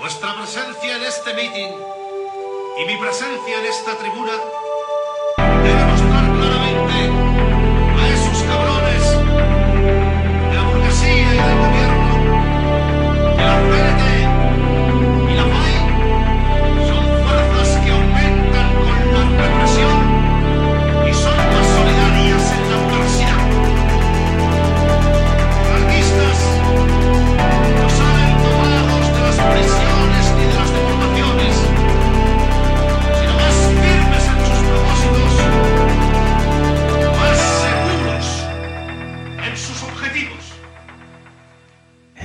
Vuestra presencia en este meeting y mi presencia en esta tribuna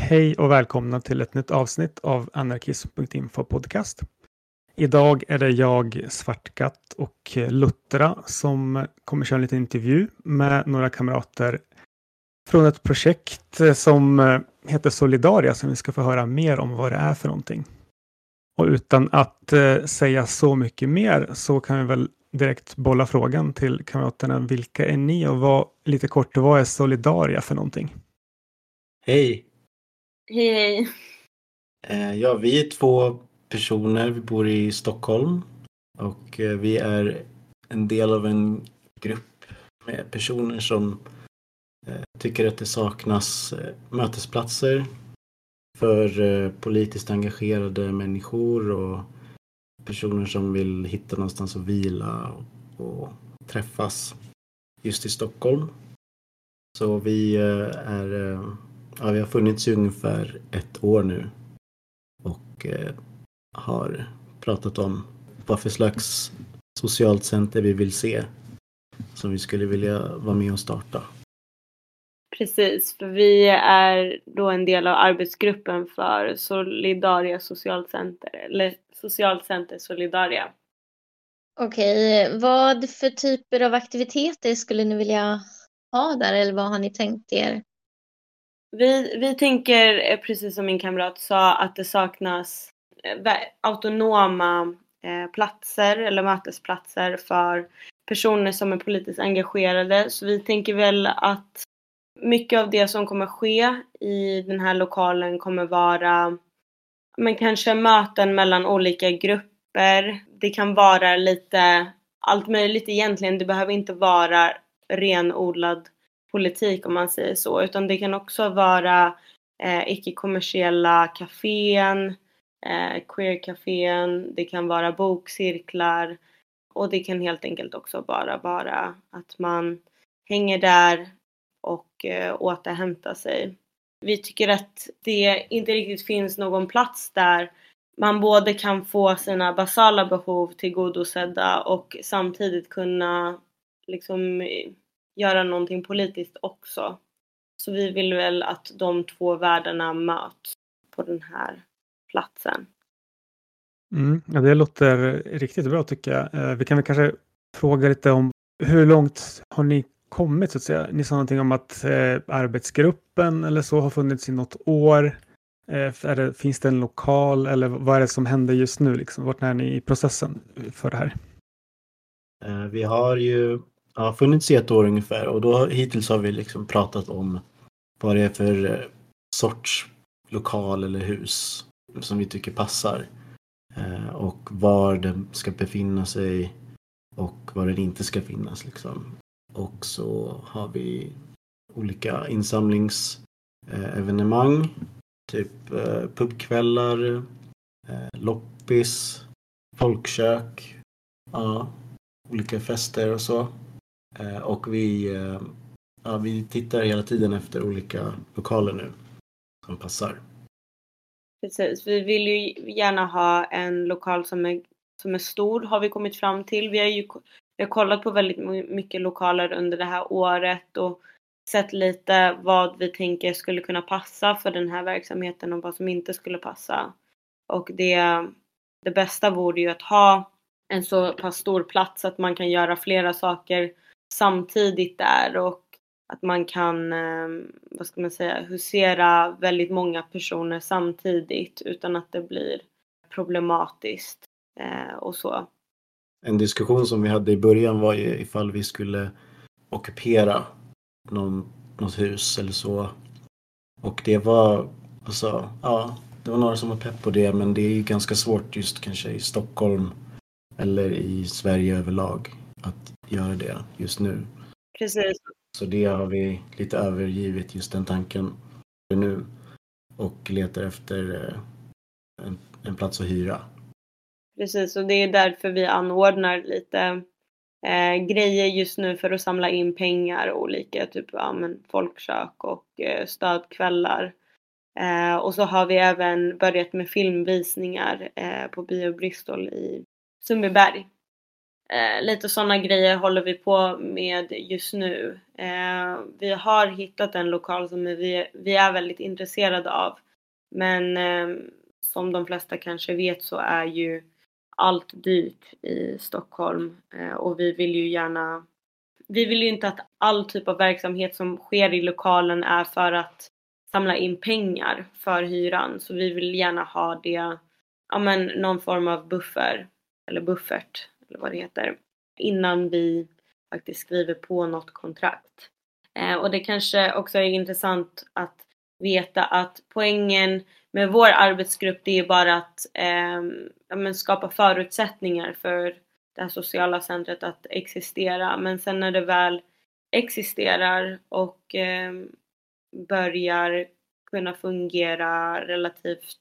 Hej och välkomna till ett nytt avsnitt av anarkism.info podcast. Idag är det jag, Svartkatt och Luttra som kommer köra en liten intervju med några kamrater från ett projekt som heter Solidaria som vi ska få höra mer om vad det är för någonting. Och utan att eh, säga så mycket mer så kan vi väl direkt bolla frågan till kamraterna. Vilka är ni och vad, lite kort, vad är Solidaria för någonting? Hej! Hej hej. Eh, Ja, vi är två personer. Vi bor i Stockholm och eh, vi är en del av en grupp med personer som eh, tycker att det saknas eh, mötesplatser för eh, politiskt engagerade människor och personer som vill hitta någonstans att vila och, träffas just i Stockholm. Så vi eh, är Ja, vi har funnits i ungefär ett år nu och eh, har pratat om vad för slags socialt center vi vill se som vi skulle vilja vara med och starta. Precis, för vi är då en del av arbetsgruppen för Solidaria Socialcenter, eller Socialcenter Solidaria. Okej, vad för typer av aktiviteter skulle ni vilja ha där eller vad har ni tänkt er? Vi, vi tänker, eh, precis som min kamrat sa, att det saknas eh, autonoma eh, platser eller mötesplatser för personer som är politiskt engagerade. Så vi tänker väl att mycket av det som kommer ske i den här lokalen kommer vara men kanske möten mellan olika grupper. Det kan vara lite allt möjligt egentligen. Det behöver inte vara renodlad politik om man säger så, utan det kan också vara eh, icke-kommersiella kafén, eh, queer-kafén, det kan vara bokcirklar och det kan helt enkelt också bara vara att man hänger där och eh, återhämtar sig. Vi tycker att det inte riktigt finns någon plats där man både kan få sina basala behov tillgodosedda och samtidigt kunna liksom göra någonting politiskt också. Så vi vill väl att de två världarna möts på den här platsen. Mm, ja, det låter riktigt bra tycker jag. Eh, Vi kan väl kanske fråga lite om hur långt har ni kommit så att säga? Ni sa någonting om att eh, arbetsgruppen eller så har funnits i något år. Eh, det, finns det en lokal eller vad är det som händer just nu? Liksom? Vart är ni i processen för det här? Eh, vi har ju ja, funnits i ett år ungefär och då hittills har vi liksom pratat om vad det är för eh, sorts lokal eller hus som vi tycker passar eh, och var den ska befinna sig och var den inte ska finnas liksom. Och så har vi olika insamlingsevenemang, eh, typ pubkvällar, loppis, folkkök, ja, olika fester och så. Eh, och vi, eh, ja, vi tittar hela tiden efter olika lokaler nu som passar. Precis, vi vill ju gärna ha en lokal som är, som är stor har vi kommit fram till. Vi har ju vi har kollat på väldigt mycket lokaler under det här året och sett lite vad vi tänker skulle kunna passa för den här verksamheten och vad som inte skulle passa. Och det, det bästa vore ju att ha en så pass stor plats att man kan göra flera saker samtidigt där och att man kan, ehm, vad ska man säga, husera väldigt många personer samtidigt utan att det blir problematiskt eh, och så. En diskussion som vi hade i början var ju ifall vi skulle ockupera någon, något hus eller så. Och det var, alltså, ja, det var några som var pepp på det men det är ju ganska svårt just kanske i Stockholm eller i Sverige överlag att göra det just nu. Precis. Så det har vi lite övergivit just den tanken för nu och letar efter eh, en, en plats att hyra. Precis, och det är därför vi anordnar lite eh, grejer just nu för att samla in pengar. Olika typ ja, men folkkök och eh, stödkvällar. Eh, och så har vi även börjat med filmvisningar eh, på Bio Bristol i Sundbyberg. Eh, lite sådana grejer håller vi på med just nu. Eh, vi har hittat en lokal som vi, vi är väldigt intresserade av. Men eh, som de flesta kanske vet så är ju allt dyrt i Stockholm eh, och vi vill ju gärna vi vill ju inte att all typ av verksamhet som sker i lokalen är för att samla in pengar för hyran så vi vill gärna ha det, ja men någon form av buffer eller buffert eller vad det heter innan vi faktiskt skriver på något kontrakt. Eh, och det kanske också är intressant att veta att poängen med vår arbetsgrupp det är bara att eh, ja, skapa förutsättningar för det här sociala centret att existera. Men sen när det väl existerar och eh, börjar kunna fungera relativt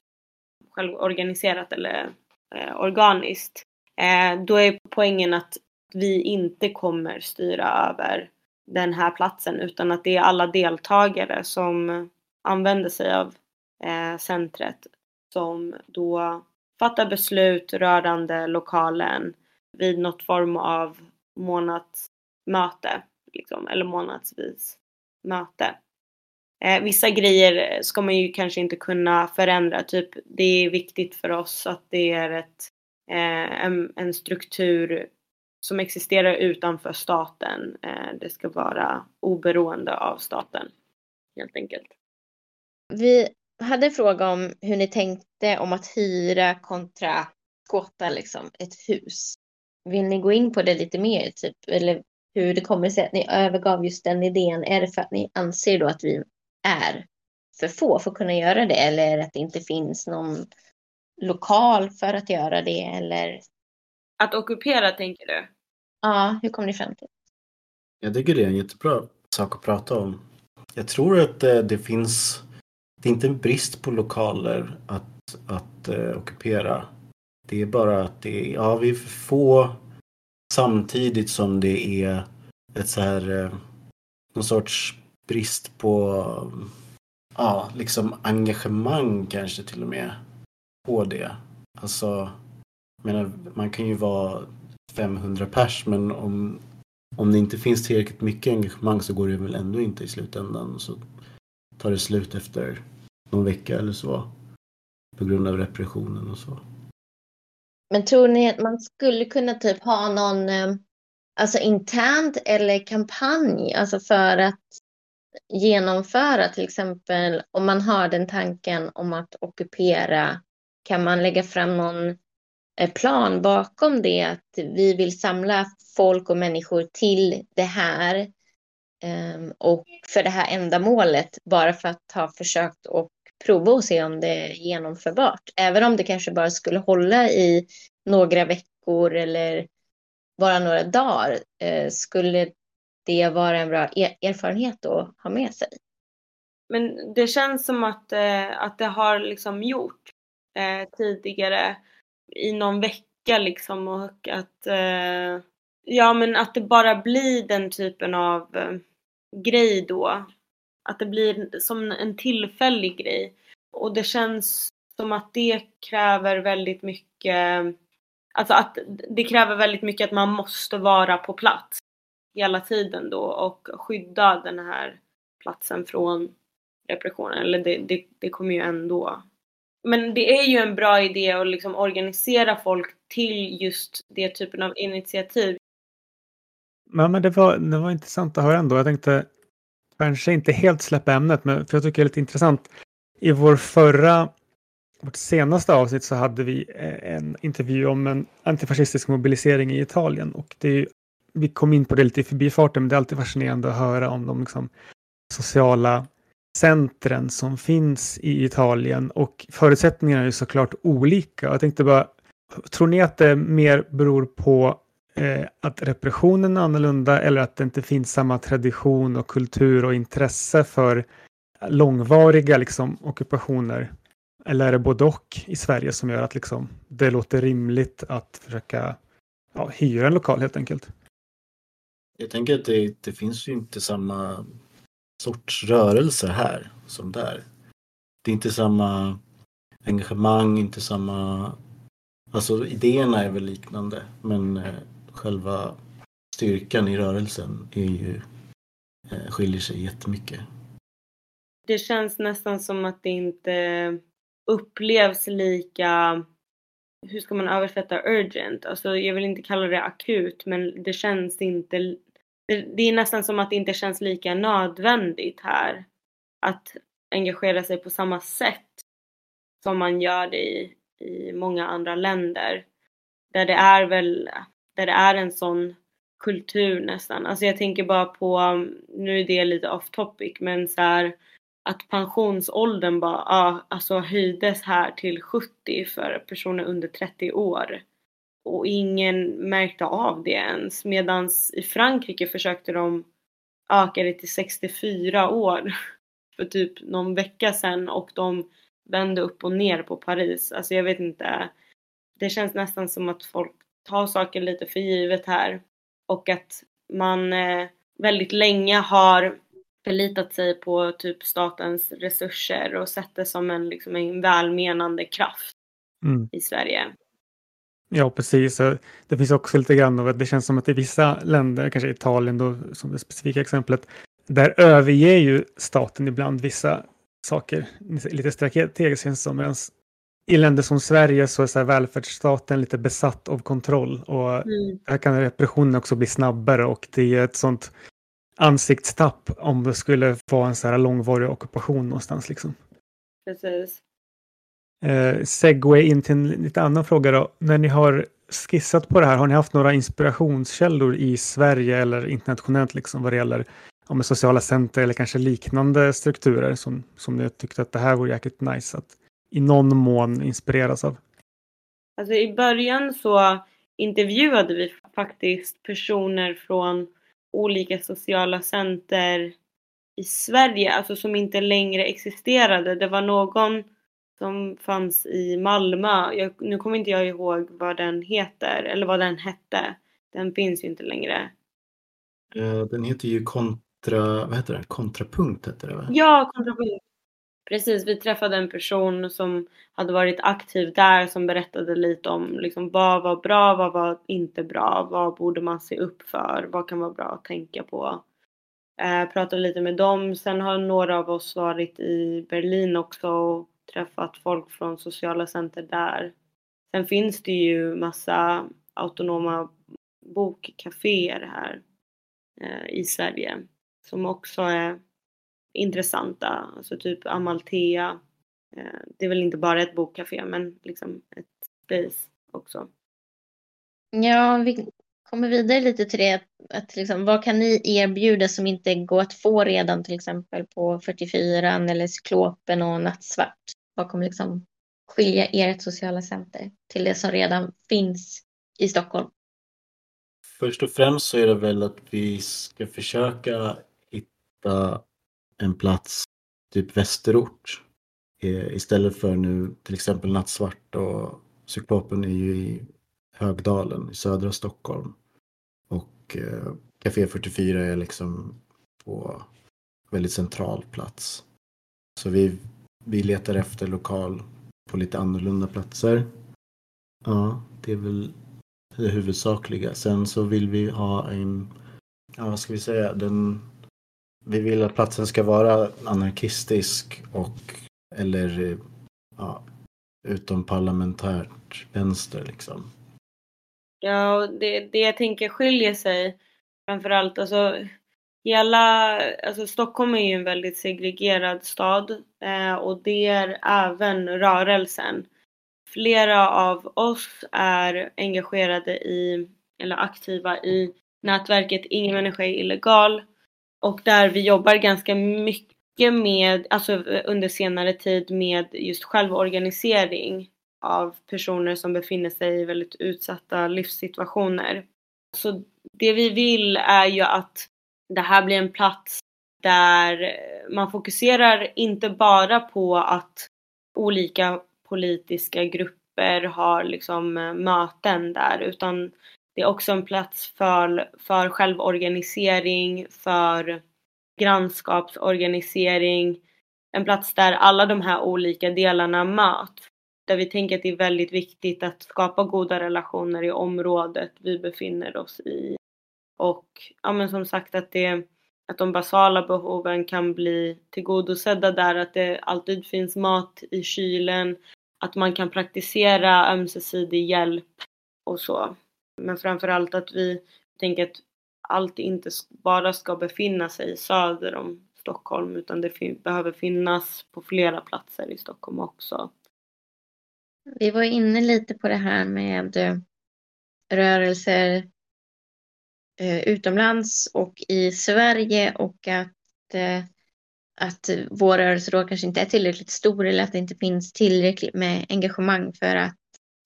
självorganiserat eller eh, organiskt. Eh, då är poängen att vi inte kommer styra över den här platsen utan att det är alla deltagare som använder sig av eh, centret som då fattar beslut rörande lokalen vid något form av månadsmöte liksom, eller månadsvis möte. Eh, vissa grejer ska man ju kanske inte kunna förändra. Typ, det är viktigt för oss att det är ett, Eh, en, en, struktur som existerar utanför staten. Eh, det ska vara oberoende av staten, helt enkelt. Vi hade en fråga om hur ni tänkte om att hyra kontra skåta liksom, ett hus. Vill ni gå in på det lite mer, typ, eller hur det kommer sig att ni övergav just den idén? Är det för att ni anser då att vi är för få för att kunna göra det eller att det inte finns någon lokal för att göra det eller? Att ockupera tänker du? Ja, hur kom ni fram till? Jag tycker det är en jättebra sak att prata om. Jag tror att det, eh, det finns, det är inte en brist på lokaler att, att uh, ockupera. Det är bara att det är, ja vi få samtidigt som det är ett så här, uh, någon sorts brist på ja, liksom engagemang kanske till och med på det. Alltså, menar, man kan ju vara 500 pers men om, om det inte finns tillräckligt mycket engagemang så går det väl ändå inte i slutändan. Så tar det slut efter någon vecka eller så. På grund av repressionen och så. Men tror ni att man skulle kunna typ ha någon eh, alltså internt eller kampanj alltså för att genomföra till exempel om man har den tanken om att ockupera kan man lägga fram någon eh, plan bakom det att vi vill samla folk och människor till det här ehm, och för det här ändamålet bara för att ha försökt och prova och se om det är genomförbart. Även om det kanske bara skulle hålla i några veckor eller bara några dagar eh, skulle det vara en bra e-, erfarenhet att ha med sig. Men det känns som att, eh, att det har liksom gjort eh, tidigare i någon vecka liksom och att eh, ja men att det bara blir den typen av eh, grej då. Att det blir som en tillfällig grej. Och det känns som att det kräver väldigt mycket Alltså att det kräver väldigt mycket att man måste vara på plats hela tiden då och skydda den här platsen från repressionen. Eller det, det, det kommer ju ändå. Men det är ju en bra idé att liksom organisera folk till just det typen av initiativ. Ja, men det var, det var intressant att höra ändå. Jag tänkte kanske inte helt släppa ämnet, men för jag tycker det är lite intressant. I vår förra, vårt senaste avsnitt så hade vi eh, en intervju om en antifascistisk mobilisering i Italien och det är vi kom in på det lite i förbifarten, men det är alltid fascinerande att höra om de liksom, sociala centren som finns i Italien och förutsättningarna är såklart olika. Jag tänkte bara, tror ni att det mer beror på eh, att repressionen är annorlunda eller att det inte finns samma tradition och kultur och intresse för långvariga liksom, ockupationer? Eller är det både och i Sverige som gör att liksom, det låter rimligt att försöka ja, hyra en lokal helt enkelt? Jag tänker att det, det finns ju inte samma sorts rörelse här som där. Det är inte samma engagemang, inte samma... Alltså idéerna är väl liknande men eh, själva styrkan i rörelsen är ju, eh, skiljer sig jättemycket. Det känns nästan som att det inte upplevs lika, hur ska man översätta urgent? Alltså jag vill inte kalla det akut men det känns inte, det, är nästan som att det inte känns lika nödvändigt här att engagera sig på samma sätt som man gör det i, i många andra länder. Där det är väl, där det är en sån kultur nästan. Alltså jag tänker bara på, nu är det lite off topic, men så här, att pensionsåldern bara, ja, alltså höjdes här till 70 för personer under 30 år. Och ingen märkte av det ens. Medan i Frankrike försökte de öka det till 64 år för typ någon vecka sedan och de vände upp och ner på Paris. Alltså jag vet inte. Det känns nästan som att folk tar saker lite för givet här. Och att man eh, väldigt länge har förlitat sig på typ statens resurser och sett det som en, liksom en välmenande kraft Mm. i Sverige. Ja, precis. Det finns också lite grann av att det känns som att i vissa länder, kanske Italien då som det specifika exemplet, där överger ju staten ibland vissa saker lite strategiskt känns som. Medan i länder som Sverige så är så välfärdsstaten lite besatt av kontroll och Mm. här kan repressionen också bli snabbare och det är ett sånt ansiktstapp om det skulle vara en så här långvarig ockupation någonstans liksom. Precis. Eh, segway in till en lite annan fråga då. När ni har skissat på det här, har ni haft några inspirationskällor i Sverige eller internationellt liksom vad det gäller om sociala center eller kanske liknande strukturer som, som ni tyckte att det här vore jäkligt nice att i någon mån inspireras av? Alltså i början så intervjuade vi faktiskt personer från olika sociala center i Sverige, alltså som inte längre existerade. Det var någon som fanns i Malmö. Jag, nu kommer inte jag ihåg vad den heter, eller vad den hette. Den finns ju inte längre. Eh, Den heter ju kontra, vad heter det? Kontrapunkt heter det va? Ja, kontrapunkt. Precis, vi träffade en person som hade varit aktiv där som berättade lite om liksom, vad var bra, vad var inte bra, vad borde man se upp för, vad kan vara bra att tänka på. Eh, pratade lite med dem. Sen har några av oss varit i Berlin också och träffat folk från sociala center där. Sen finns det ju massa autonoma bokcaféer här eh, i Sverige som också är intressanta. Alltså typ Amalthea. Eh, det är väl inte bara ett bokcafé men liksom ett space också. Ja, vi kommer vidare lite till det. Att liksom, vad kan ni erbjuda som inte går att få redan till exempel på 44 eller Cyklopen och Nattsvart? Vad kommer liksom skilja ert sociala center till det som redan finns i Stockholm? Först och främst så är det väl att vi ska försöka hitta en plats typ västerort. Eh, istället för nu till exempel Nattsvart och Cyklopen är ju i Högdalen i södra Stockholm. Och eh, Café 44 är liksom på väldigt central plats. Så vi, vi letar efter lokal på lite annorlunda platser. Ja, det är väl det huvudsakliga. Sen så vill vi ha en, ja vad ska vi säga, den, vi vill att platsen ska vara anarkistisk och eller ja, utomparlamentärt vänster liksom. Ja, och det, det jag tänker skiljer sig framförallt, alltså hela, alltså Stockholm är ju en väldigt segregerad stad eh, och det är även rörelsen. Flera av oss är engagerade i, eller aktiva i nätverket Ingen människa är illegal och där vi jobbar ganska mycket med, alltså eh, under senare tid med just självorganisering av personer som befinner sig i väldigt utsatta livssituationer. Så det vi vill är ju att det här blir en plats där man fokuserar inte bara på att olika politiska grupper har liksom eh, möten där utan det är också en plats för, för självorganisering, för grannskapsorganisering, en plats där alla de här olika delarna möts. Där vi tänker att det är väldigt viktigt att skapa goda relationer i området vi befinner oss i. Och ja men som sagt att, det, att de basala behoven kan bli tillgodosedda där, att det alltid finns mat i kylen, att man kan praktisera ömsesidig hjälp och så. Men framförallt att vi tänker att allt inte bara ska befinna sig söder om Stockholm utan det fin behöver finnas på flera platser i Stockholm också. Vi var inne lite på det här med eh, rörelser Eh, utomlands och i Sverige och att, eh, att vår rörelse då kanske inte är tillräckligt stor eller att det inte finns tillräckligt med engagemang för att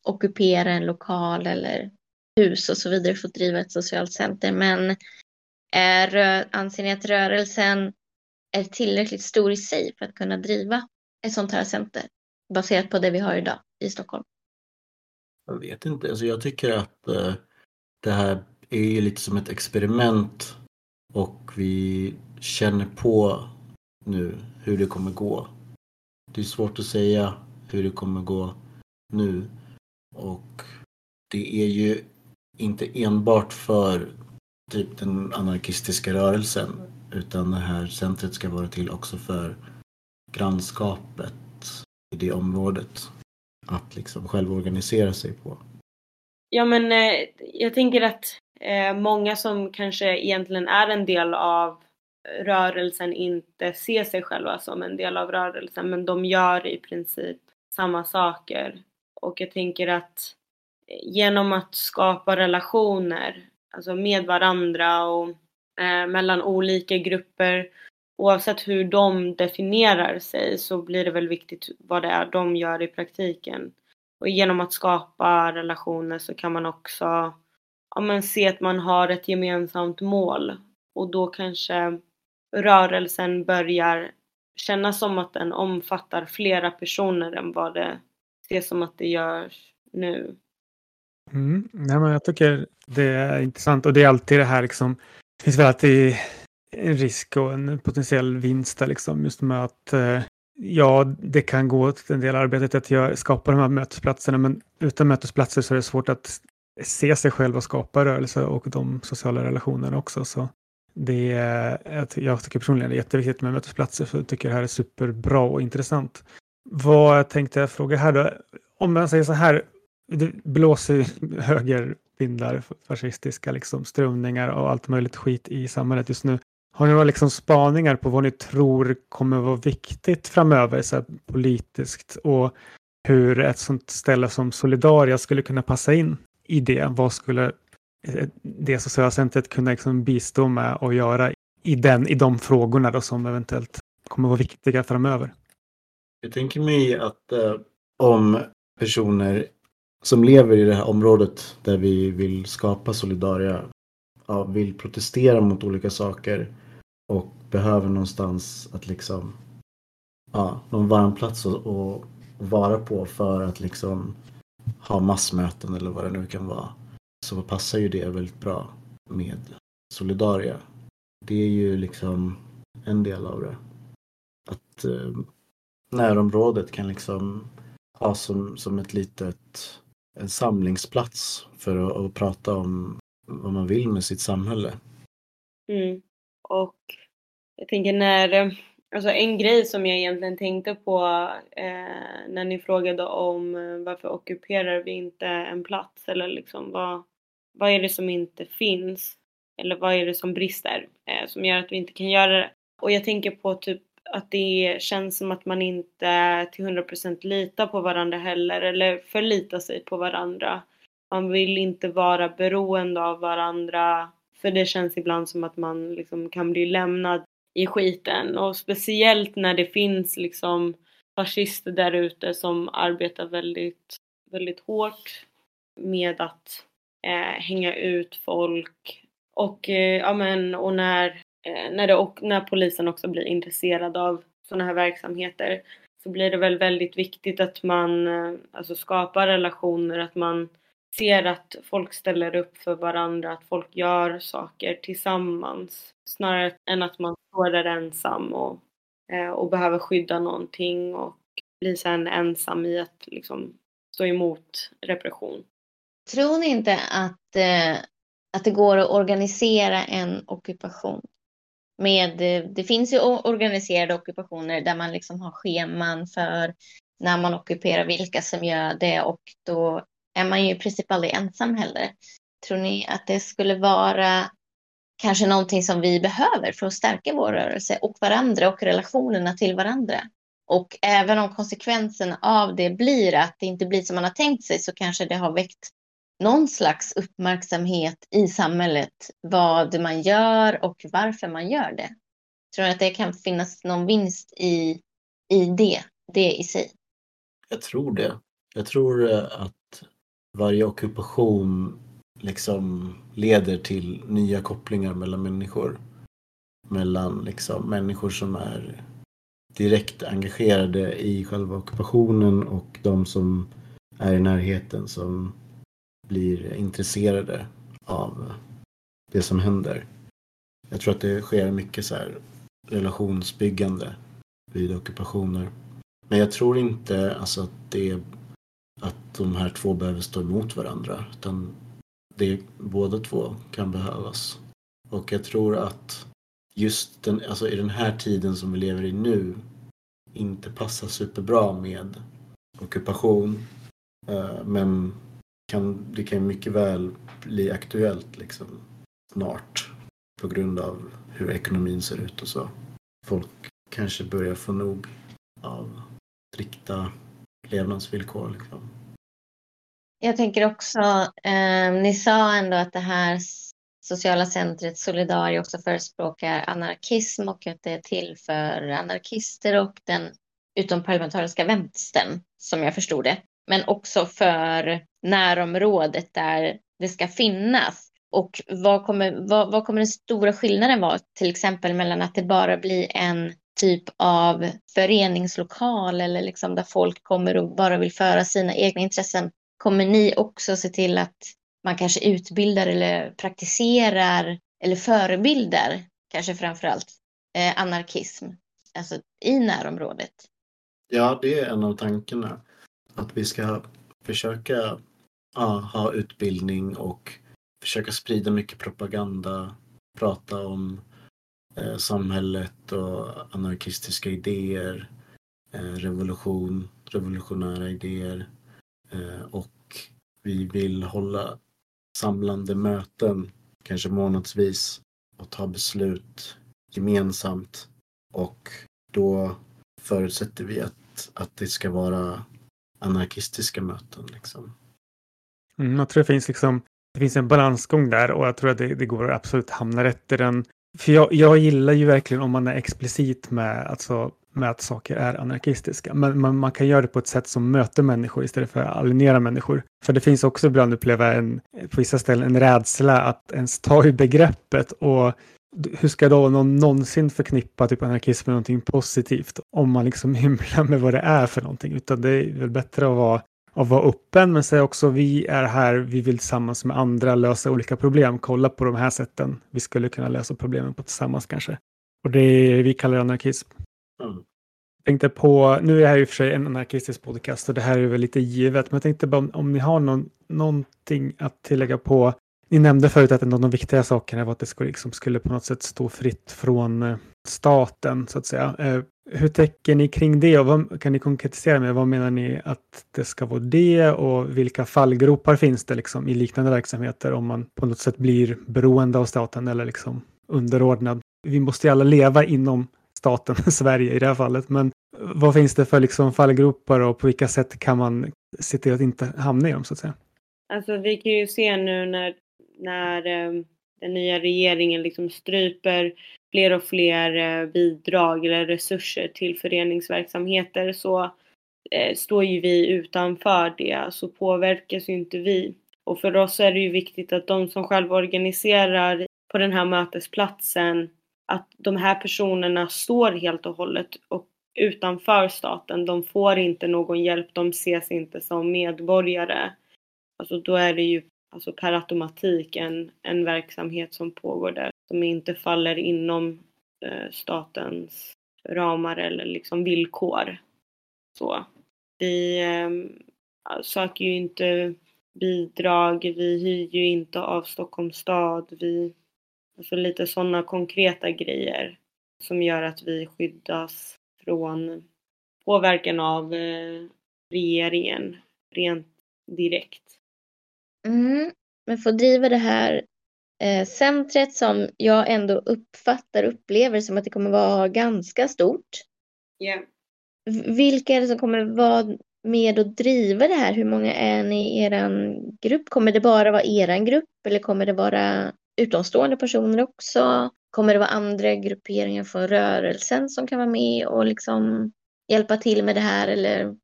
ockupera en lokal eller hus och så vidare för att driva ett socialt center. Men eh, är, anser ni att rörelsen är tillräckligt stor i sig för att kunna driva ett sånt här center baserat på det vi har idag i Stockholm? Jag vet inte, alltså jag tycker att det här är ju lite som ett experiment och vi känner på nu hur det kommer gå. Det är svårt att säga hur det kommer gå nu och det är ju inte enbart för typ den anarkistiska rörelsen utan det här centret ska vara till också för grannskapet i det området att liksom själv organisera sig på. Ja men eh, jag tänker att eh, många som kanske egentligen är en del av rörelsen inte ser sig själva som en del av rörelsen men de gör i princip samma saker. Och jag tänker att genom att skapa relationer, alltså med varandra och eh, mellan olika grupper, oavsett hur de definierar sig så blir det väl viktigt vad det är de gör i praktiken. Och genom att skapa relationer så kan man också ja, men se att man har ett gemensamt mål och då kanske rörelsen börjar kännas som att den omfattar flera personer än vad det ses som att det görs nu. Mm. Nej, men jag tycker det är intressant och det är alltid det här liksom. Det finns väl alltid en risk och en potentiell vinst där liksom just med att eh, ja, det kan gå åt en del arbetet att jag skapar de här mötesplatserna, men utan mötesplatser så är det svårt att se sig själv och skapa rörelse och de sociala relationerna också. Så det är, jag tycker personligen det är jätteviktigt med mötesplatser, för jag tycker det här är superbra och intressant. Vad tänkte jag fråga här då? Om man säger så här, det blåser högervindar, fascistiska liksom, strömningar och allt möjligt skit i samhället just nu. Har ni några liksom spaningar på vad ni tror kommer vara viktigt framöver så politiskt och hur ett sånt ställe som Solidaria skulle kunna passa in i det? Vad skulle eh, det sociala centret kunna liksom bistå med och göra i, den, i de frågorna då som eventuellt kommer vara viktiga framöver? Jag tänker mig att eh, om personer som lever i det här området där vi vill skapa Solidaria ja, vill protestera mot olika saker och behöver någonstans att liksom ja, någon varm plats att vara på för att liksom ha massmöten eller vad det nu kan vara så passar ju det väldigt bra med Solidaria. Det är ju liksom en del av det. Att eh, närområdet kan liksom ha som, som ett litet en samlingsplats för att, att prata om vad man vill med sitt samhälle. Mm. Och jag tänker när, alltså en grej som jag egentligen tänkte på eh, när ni frågade om eh, varför ockuperar vi inte en plats eller liksom vad, vad är det som inte finns? Eller vad är det som brister eh, som gör att vi inte kan göra det? Och jag tänker på typ att det känns som att man inte till 100% litar på varandra heller eller förlitar sig på varandra. Man vill inte vara beroende av varandra för det känns ibland som att man liksom kan bli lämnad i skiten. Och speciellt när det finns liksom fascister där ute som arbetar väldigt, väldigt hårt med att eh, hänga ut folk. Och, eh, ja, men, och när, eh, när, det, och när polisen också blir intresserad av sådana här verksamheter så blir det väl väldigt viktigt att man eh, alltså skapar relationer, att man ser att folk ställer upp för varandra, att folk gör saker tillsammans snarare än att man står där ensam och, eh, och behöver skydda någonting och blir sen ensam i att liksom stå emot repression. Tror ni inte att, eh, att det går att organisera en ockupation? Med, eh, det finns ju organiserade ockupationer där man liksom har scheman för när man ockuperar, vilka som gör det och då är man ju i princip aldrig ensam heller. Tror ni att det skulle vara kanske någonting som vi behöver för att stärka vår rörelse och varandra och relationerna till varandra? Och även om konsekvensen av det blir att det inte blir som man har tänkt sig så kanske det har väckt någon slags uppmärksamhet i samhället vad man gör och varför man gör det. Tror du att det kan finnas någon vinst i, i det, det i sig? Jag tror det. Jag tror eh, att varje ockupation liksom leder till nya kopplingar mellan människor. Mellan liksom människor som är direkt engagerade i själva ockupationen och de som är i närheten som blir intresserade av det som händer. Jag tror att det sker mycket så här relationsbyggande vid ockupationer. Men jag tror inte alltså att, det, att de här två behöver stå emot varandra. Utan det, båda två kan behövas. Och jag tror att just den, alltså i den här tiden som vi lever i nu inte passar superbra med ockupation. Eh, men kan, det kan mycket väl bli aktuellt liksom snart på grund av hur ekonomin ser ut och så. Folk kanske börjar få nog av strikta levnadsvillkor. Liksom. Jag tänker också, eh, ni sa ändå att det här sociala centret Solidari också förespråkar anarkism och att det är till för anarkister och den utomparlamentariska vänstern, som jag förstod det. Men också för närområdet där det ska finnas. Och vad kommer, vad, vad kommer den stora skillnaden vara till exempel mellan att det bara blir en typ av föreningslokal eller liksom där folk kommer och bara vill föra sina egna intressen. Kommer ni också se till att man kanske utbildar eller praktiserar eller förebildar, kanske framför allt, eh, anarkism alltså i närområdet? Ja, det är en av tankarna. Att vi ska försöka ja, ha utbildning och försöka sprida mycket propaganda, prata om eh, samhället och anarkistiska idéer, eh, revolution, revolutionära idéer Eh, och vi vill hålla samlande möten, kanske månadsvis och ta beslut gemensamt och då förutsätter vi att, att det ska vara anarkistiska möten. Liksom. Mm, jag tror det finns, liksom, det finns en balansgång där och jag tror att det, det går att absolut hamna rätt i den. För jag, jag gillar ju verkligen om man är explicit med, alltså, med att saker är anarkistiska. Men man, man, kan göra det på ett sätt som möter människor istället för att alienera människor. För det finns också ibland uppleva en, på vissa ställen en rädsla att ens ta i begreppet och hur ska då någon någonsin förknippa typ anarkism med någonting positivt om man liksom hymlar med vad det är för någonting? Utan det är väl bättre att vara, att vara öppen men säga också vi är här, vi vill tillsammans med andra lösa olika problem. Kolla på de här sätten vi skulle kunna lösa problemen på tillsammans kanske. Och det är, vi kallar det anarkism. Mm. Jag tänkte på, nu är det här i och för sig en anarkistisk podcast och det här är väl lite givet, men jag tänkte bara om, om ni har någon, någonting att tillägga på ni nämnde förut att en av de viktiga sakerna var att det skulle, liksom, skulle på något sätt stå fritt från eh, staten, så att säga. Eh, hur tänker ni kring det och vad, kan ni konkretisera med vad menar ni att det ska vara det och vilka fallgropar finns det liksom i liknande verksamheter om man på något sätt blir beroende av staten eller liksom underordnad? Vi måste ju alla leva inom staten, Sverige i det här fallet, men vad finns det för liksom fallgropar och på vilka sätt kan man se till att inte hamna i dem så att säga? Alltså vi kan ju se nu när när ehm, den nya regeringen liksom stryper fler och fler eh, bidrag eller resurser till föreningsverksamheter så eh, står ju vi utanför det så påverkas ju inte vi. Och för oss är det ju viktigt att de som själva organiserar på den här mötesplatsen att de här personerna står helt och hållet och utanför staten. De får inte någon hjälp, de ses inte som medborgare. Alltså då är det ju alltså per automatik en, en verksamhet som pågår där som inte faller inom eh, statens ramar eller liksom villkor. Så. Vi eh, söker ju inte bidrag, vi hyr ju inte av Stockholms stad, vi, alltså lite sådana konkreta grejer som gör att vi skyddas från påverkan av eh, regeringen rent direkt. Mm. Men för att driva det här eh, centret som jag ändå uppfattar upplever som att det kommer vara ganska stort. Yeah. Vilka är det som kommer vara med och driva det här? Hur många är ni i er grupp? Kommer det bara vara er grupp eller kommer det vara utomstående personer också? Kommer det vara andra grupperingar från rörelsen som kan vara med och liksom hjälpa till med det här eller?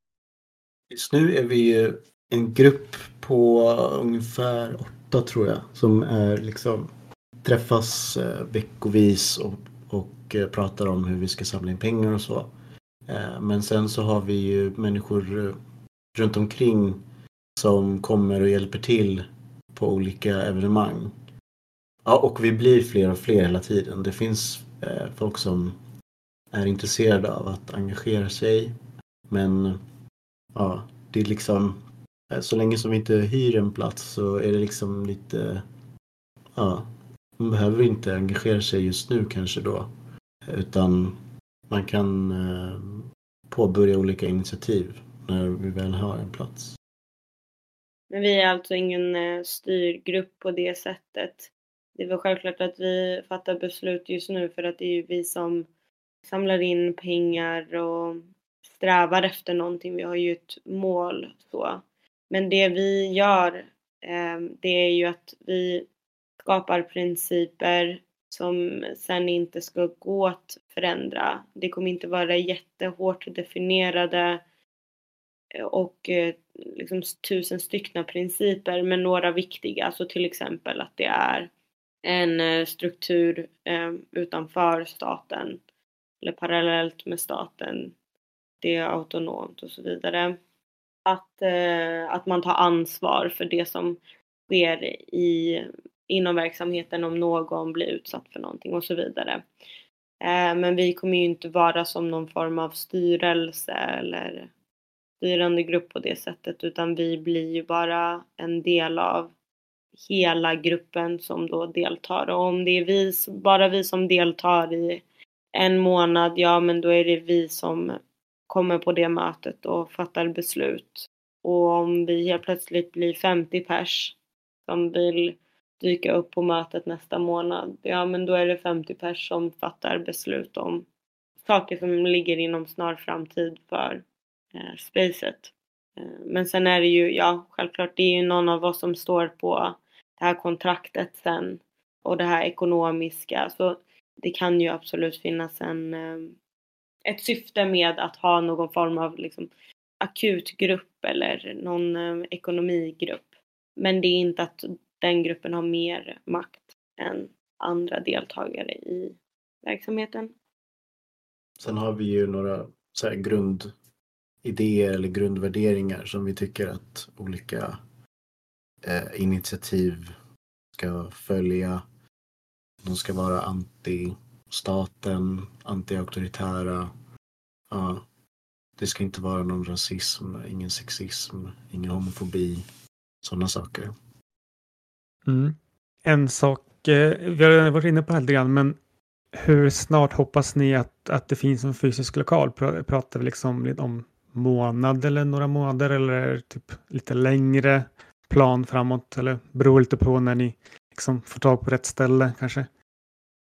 Just nu är vi ju en grupp på ungefär åtta tror jag som är liksom träffas eh, veckovis och, och eh, pratar om hur vi ska samla in pengar och så. Eh, men sen så har vi ju människor runt omkring som kommer och hjälper till på olika evenemang. Ja, och vi blir fler och fler hela tiden. Det finns eh, folk som är intresserade av att engagera sig. Men ja, det är liksom eh, så länge som vi inte hyr en plats så är det liksom lite, ja, man behöver inte engagera sig just nu kanske då. Utan man kan eh, påbörja olika initiativ när vi väl har en plats. Men vi är alltså ingen eh, styrgrupp på det sättet. Det är väl självklart att vi fattar beslut just nu för att det är ju vi som samlar in pengar och strävar efter någonting. Vi har ju ett mål så. Men det vi gör ehm, det är ju att vi skapar principer som sen inte ska gå att förändra. Det kommer inte vara jättehårt definierade och eh, liksom tusen styckna principer men några viktiga, så till exempel att det är en eh, struktur eh, utanför staten eller parallellt med staten. Det är autonomt och så vidare att, eh, att man tar ansvar för det som sker i, inom verksamheten om någon blir utsatt för någonting och så vidare. Men vi kommer ju inte vara som någon form av styrelse eller styrande grupp på det sättet utan vi blir ju bara en del av hela gruppen som då deltar och om det är vi, bara vi som deltar i en månad, ja men då är det vi som kommer på det mötet och fattar beslut. Och om vi helt plötsligt blir 50 pers som vill dyka upp på mötet nästa månad, ja men då är det 50 pers som fattar beslut om saker som ligger inom snar framtid för eh, spacet. Eh, men sen är det ju, ja självklart, det är ju någon av oss som står på det här kontraktet sen och det här ekonomiska. Så det kan ju absolut finnas en, eh, ett syfte med att ha någon form av liksom, akutgrupp eller någon eh, ekonomigrupp. Men det är inte att den gruppen har mer makt än andra deltagare i verksamheten. Sen har vi ju några så idéer eller grundvärderingar som vi tycker att olika eh, initiativ ska följa. De ska vara anti-staten, anti-auktoritära. Ja, det ska inte vara någon rasism, ingen sexism, ingen homofobi. Sådana saker. Mm. En sak, eh, vi har redan varit inne på det här lite grann, men hur snart hoppas ni att, att det finns en fysisk lokal? Pratar vi liksom om månad eller några månader eller typ lite längre plan framåt? Eller beror lite på när ni liksom får tag på rätt ställe kanske?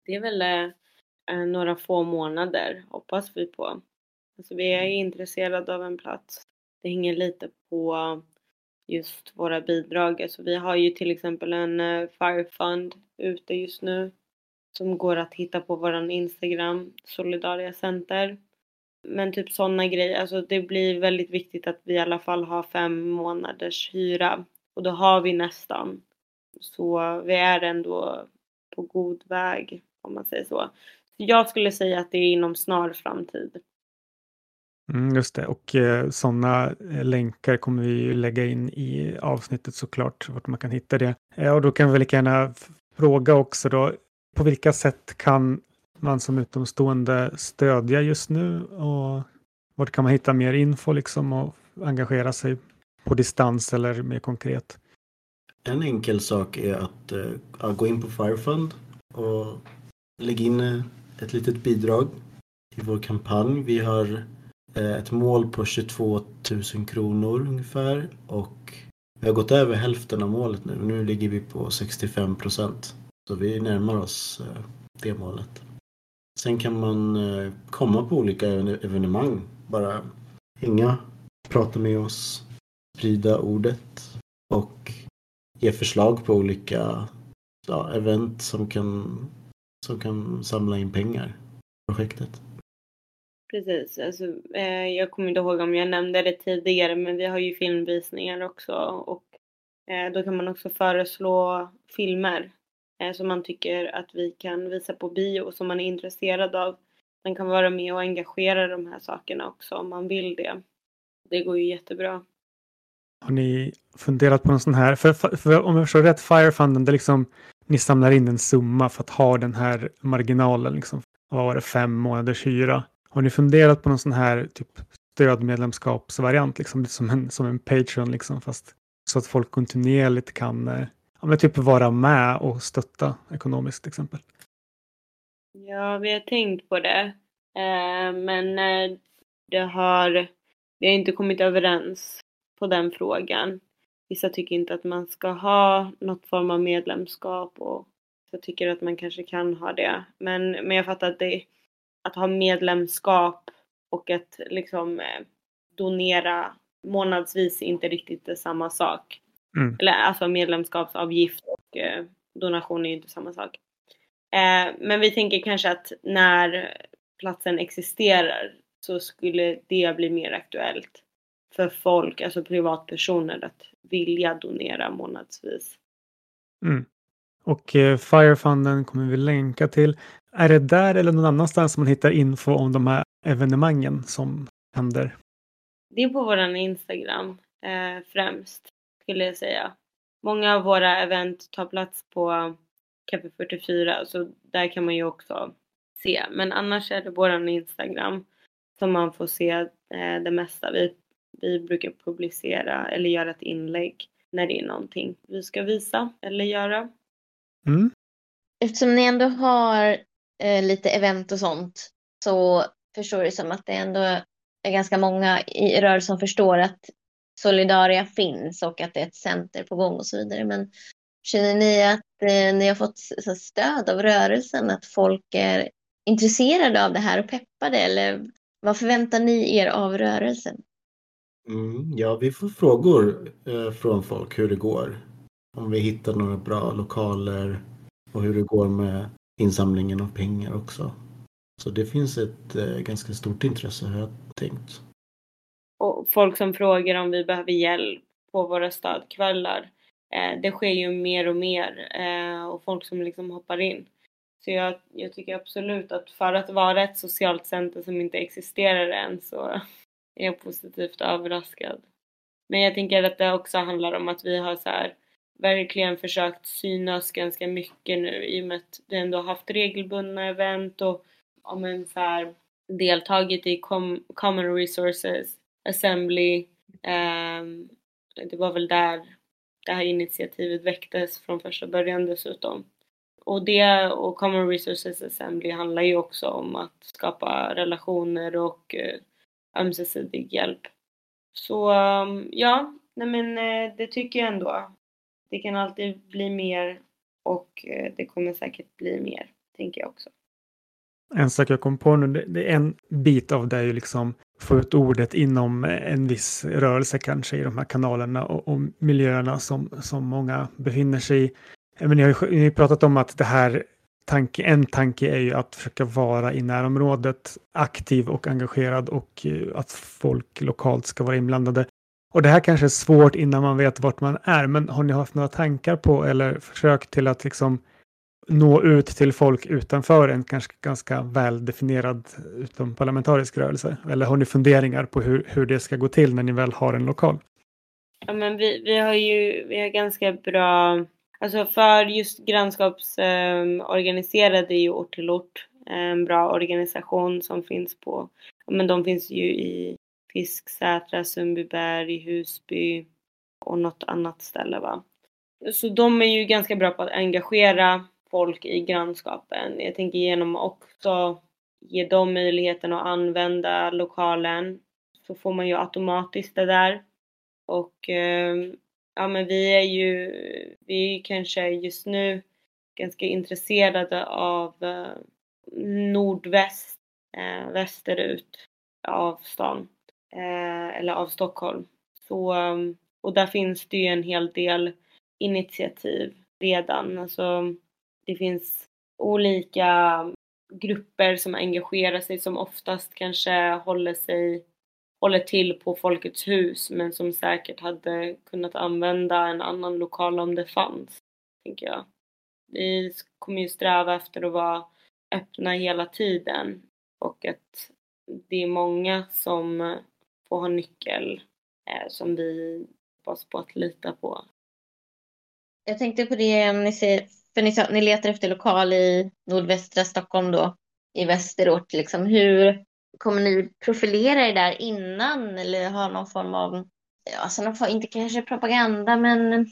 Det är väl eh, några få månader hoppas vi på. Alltså vi är mm. intresserade av en plats. Det hänger lite på just våra bidrag. Alltså vi har ju till exempel en uh, Fire Fund ute just nu som går att hitta på våran Instagram, Solidaria Center. Men typ sådana grejer, alltså det blir väldigt viktigt att vi i alla fall har fem månaders hyra. Och då har vi nästan. Så vi är ändå på god väg om man säger så. Jag skulle säga att det är inom snar framtid. Mm, just det, och eh, sådana eh, länkar kommer vi ju lägga in i avsnittet såklart, vart man kan hitta det. Eh, och då kan vi lika gärna fråga också då, på vilka sätt kan man som utomstående stödja just nu och vart kan man hitta mer info liksom och engagera sig på distans eller mer konkret? En enkel sak är att uh, gå in på Firefund och lägga in eh, ett litet bidrag i vår kampanj. Vi har uh, ett mål på 22 000 kronor ungefär och vi har gått över hälften av målet nu. Nu ligger vi på 65 procent. Så vi närmar oss det målet. Sen kan man eh, komma på olika evenemang. Bara hänga, prata med oss, sprida ordet och ge förslag på olika ja, event som kan, som kan samla in pengar projektet. Precis, alltså, eh, jag kommer inte ihåg om jag nämnde det tidigare men vi har ju filmvisningar också och eh, då kan man också föreslå filmer Eh, som man tycker att vi kan visa på bio och som man är intresserad av. Man kan vara med och engagera de här sakerna också om man vill det. Det går ju jättebra. Har ni funderat på någon sån här, för, för om jag förstår rätt, Firefunden, det liksom, ni samlar in en summa för att ha den här marginalen, liksom, vad var det, fem månaders hyra. Har ni funderat på någon sån här typ stödmedlemskapsvariant, liksom, som en, som en Patreon, liksom, fast så att folk kontinuerligt kan eh, Ja men typ vara med och stötta ekonomiskt till exempel? Ja, vi har tänkt på det, eh, men eh, det har, vi har inte kommit överens på den frågan. Vissa tycker inte att man ska ha något form av medlemskap och jag tycker att man kanske kan ha det. Men, men jag fattar att det, att ha medlemskap och att liksom eh, donera månadsvis är inte riktigt är samma sak. Mm. Eller alltså medlemskapsavgift och eh, donation är ju inte samma sak. Eh, men vi tänker kanske att när platsen existerar så skulle det bli mer aktuellt för folk, alltså privatpersoner, att vilja donera månadsvis. Mm. Och eh, Firefunden kommer vi länka till. Är det där eller någon annanstans man hittar info om de här evenemangen som händer? Det är på våran Instagram eh, främst, skulle jag säga. Många av våra event tar plats på Café 44, så där kan man ju också se. Men annars är det våran Instagram som man får se eh, det mesta. Vi vi brukar publicera eller göra ett inlägg när det är någonting vi ska visa eller göra. Mm. Eftersom ni ändå har eh, lite event och sånt så förstår det som att det ändå är ganska många i rörelsen som förstår att Solidaria finns och att det är ett center på gång och så vidare. Men känner ni att eh, ni har fått så, stöd av rörelsen, att folk är intresserade av det här och peppade eller vad förväntar ni er av rörelsen? Mm, ja, vi får frågor eh, från folk hur det går. Om vi hittar några bra lokaler och hur det går med insamlingen av pengar också. Så det finns ett eh, ganska stort intresse har jag tänkt. Och folk som frågar om vi behöver hjälp på våra stödkvällar. Eh, det sker ju mer och mer eh, och folk som liksom hoppar in. Så jag, jag tycker absolut att för att vara ett socialt center som inte existerar än så är jag positivt överraskad. Men jag tänker att det också handlar om att vi har så här verkligen försökt synas ganska mycket nu i och med att vi ändå haft regelbundna event och om en så här, deltagit i com Common Resources Assembly. Ehm, det var väl där det här initiativet väcktes från första början dessutom. Och det och Common Resources Assembly handlar ju också om att skapa relationer och eh, ömsesidig hjälp. Så ehm, ja, nej men eh, det tycker jag ändå. Det kan alltid bli mer och eh, det kommer säkert bli mer, tänker jag också. En sak jag kom på nu, det är en bit av det är ju liksom få ut ordet inom en viss rörelse kanske i de här kanalerna och, och miljöerna som, som många befinner sig i. Eh, men ni har ju ni har pratat om att det här tanke, en tanke är ju att försöka vara i närområdet aktiv och engagerad och eh, att folk lokalt ska vara inblandade. Och det här kanske är svårt innan man vet vart man är, men har ni haft några tankar på eller försök till att liksom nå ut till folk utanför en kanske ganska väldefinierad utomparlamentarisk rörelse? Eller har ni funderingar på hur, hur det ska gå till när ni väl har en lokal? Ja, men vi, vi har ju vi har ganska bra, alltså för just grannskapsorganiserade ehm, eh, är ju ort till ort en bra organisation som finns på, men de finns ju i Fisksätra, Sundbyberg, Husby och något annat ställe va. Så de är ju ganska bra på att engagera folk i grannskapen. Jag tänker genom att också ge dem möjligheten att använda lokalen så får man ju automatiskt det där. Och ehm, ja men vi är ju, vi är ju kanske just nu ganska intresserade av eh, nordväst, eh, västerut av stan. Eh, eller av Stockholm. Så, ehm, och där finns det ju en hel del initiativ redan. Alltså, det finns olika grupper som engagerar sig som oftast kanske håller sig håller till på Folkets hus men som säkert hade kunnat använda en annan lokal om det fanns, tänker jag. Vi kommer ju sträva efter att vara öppna hela tiden och att det är många som får ha nyckel eh, som vi hoppas på att lita på. Jag tänkte på det, ni säger för ni sa ni letar efter lokal i nordvästra Stockholm då, i västerort. Liksom. Hur kommer ni profilera er där innan eller ha någon form av, alltså någon form, inte kanske propaganda, men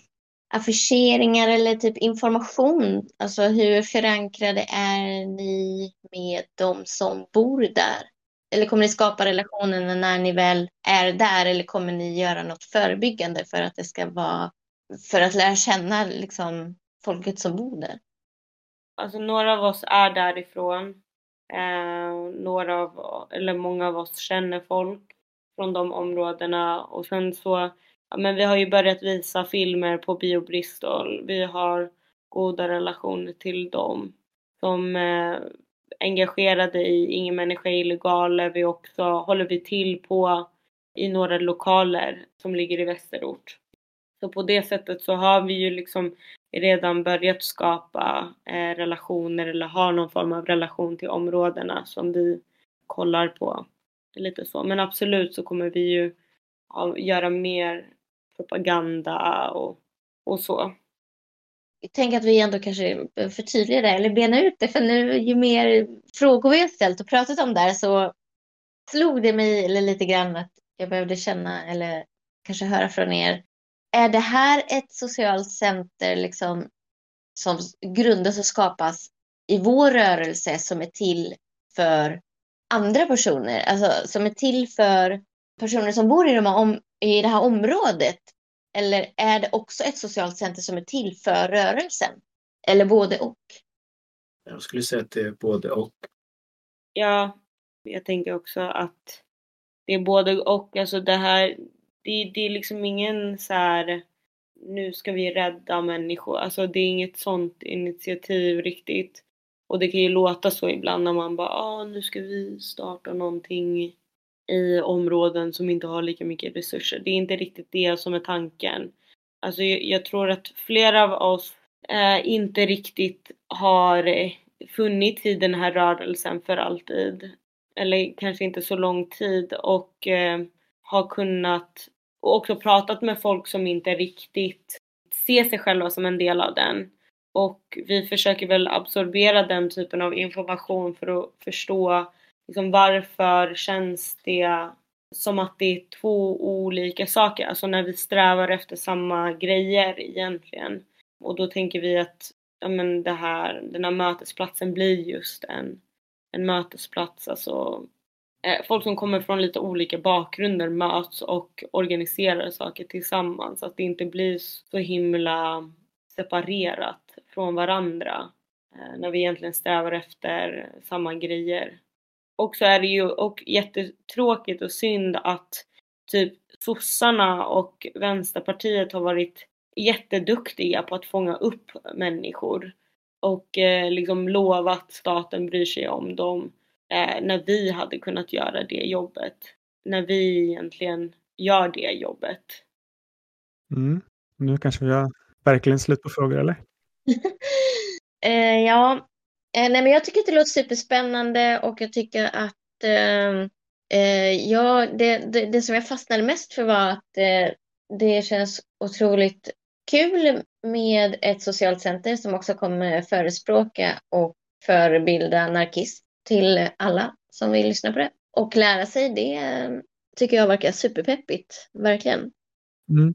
affischeringar eller typ information? Alltså hur förankrade är ni med de som bor där? Eller kommer ni skapa relationerna när ni väl är där eller kommer ni göra något förebyggande för att det ska vara, för att lära känna liksom folket som bor där? Alltså några av oss är därifrån. Eh, några av, eller många av oss känner folk från de områdena och sen så, ja men vi har ju börjat visa filmer på Bio Bristol. Vi har goda relationer till dem som eh, engagerade i Ingen människa är illegal är vi också, håller vi till på i några lokaler som ligger i västerort. Så på det sättet så har vi ju liksom redan börjat skapa eh, relationer eller har någon form av relation till områdena som vi kollar på. Lite så. Men absolut så kommer vi ju ja, göra mer propaganda och, och så. Jag tänker att vi ändå kanske förtydligar det eller bena ut det för nu ju mer frågor vi har ställt och pratat om där så slog det mig eller lite grann att jag behövde känna eller kanske höra från er är det här ett socialt center liksom, som grundas och skapas i vår rörelse som är till för andra personer, alltså som är till för personer som bor i, de om, i det här området? Eller är det också ett socialt center som är till för rörelsen? Eller både och? Jag skulle säga att det är både och. Ja, jag tänker också att det är både och. Alltså det här, det, det är liksom ingen så här nu ska vi rädda människor. Alltså det är inget sånt initiativ riktigt. Och det kan ju låta så ibland när man bara ah, nu ska vi starta någonting i områden som inte har lika mycket resurser. Det är inte riktigt det som är tanken. Alltså jag, jag tror att flera av oss eh, inte riktigt har funnits i den här rörelsen för alltid. Eller kanske inte så lång tid och eh, har kunnat och också pratat med folk som inte riktigt ser sig själva som en del av den. Och vi försöker väl absorbera den typen av information för att förstå liksom varför känns det som att det är två olika saker, alltså när vi strävar efter samma grejer egentligen. Och då tänker vi att ja, men det här, den här mötesplatsen blir just en, en mötesplats, alltså Eh, folk som kommer från lite olika bakgrunder möts och organiserar saker tillsammans. Att det inte blir så himla separerat från varandra eh, när vi egentligen strävar efter samma grejer. Och så är det ju och jättetråkigt och synd att typ sossarna och vänsterpartiet har varit jätteduktiga på att fånga upp människor och eh, liksom lova att staten bryr sig om dem eh, när vi hade kunnat göra det jobbet. När vi egentligen gör det jobbet. Mm. Nu kanske vi har verkligen slut på frågor, eller? eh, ja, eh, nej, men jag tycker att det låter superspännande och jag tycker att eh, eh ja, det, det, det, som jag fastnade mest för var att eh, det känns otroligt kul med ett socialt center som också kommer förespråka och förebilda anarkist till alla som vill lyssna på det. Och lära sig det tycker jag verkar superpeppigt, verkligen. Mm.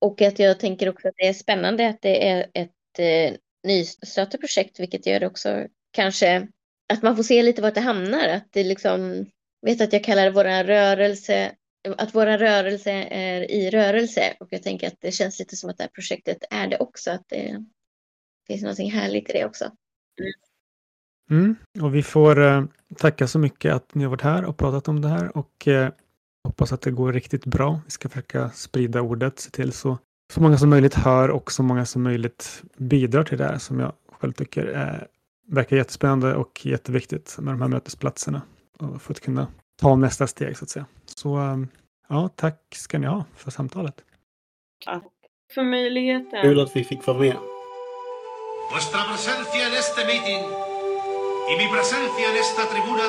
Och att jag tänker också att det är spännande att det är ett eh, nystartat projekt, vilket gör det också kanske att man får se lite vart det hamnar. Att det liksom, vet att jag kallar det våra rörelse att våra rörelse är i rörelse och jag tänker att det känns lite som att det här projektet är det också, att det finns någonting härligt i det också. Mm. Och vi får eh, tacka så mycket att ni har varit här och pratat om det här och eh, hoppas att det går riktigt bra. Vi ska försöka sprida ordet, se till så, så många som möjligt hör och så många som möjligt bidrar till det här som jag själv tycker är, verkar jättespännande och jätteviktigt med de här mötesplatserna och för att kunna ta nästa steg så att säga. Så um, ja, tack ska ni ha för samtalet. Tack för möjligheten. Kul att vi fick vara med. Y mi presencia en esta tribuna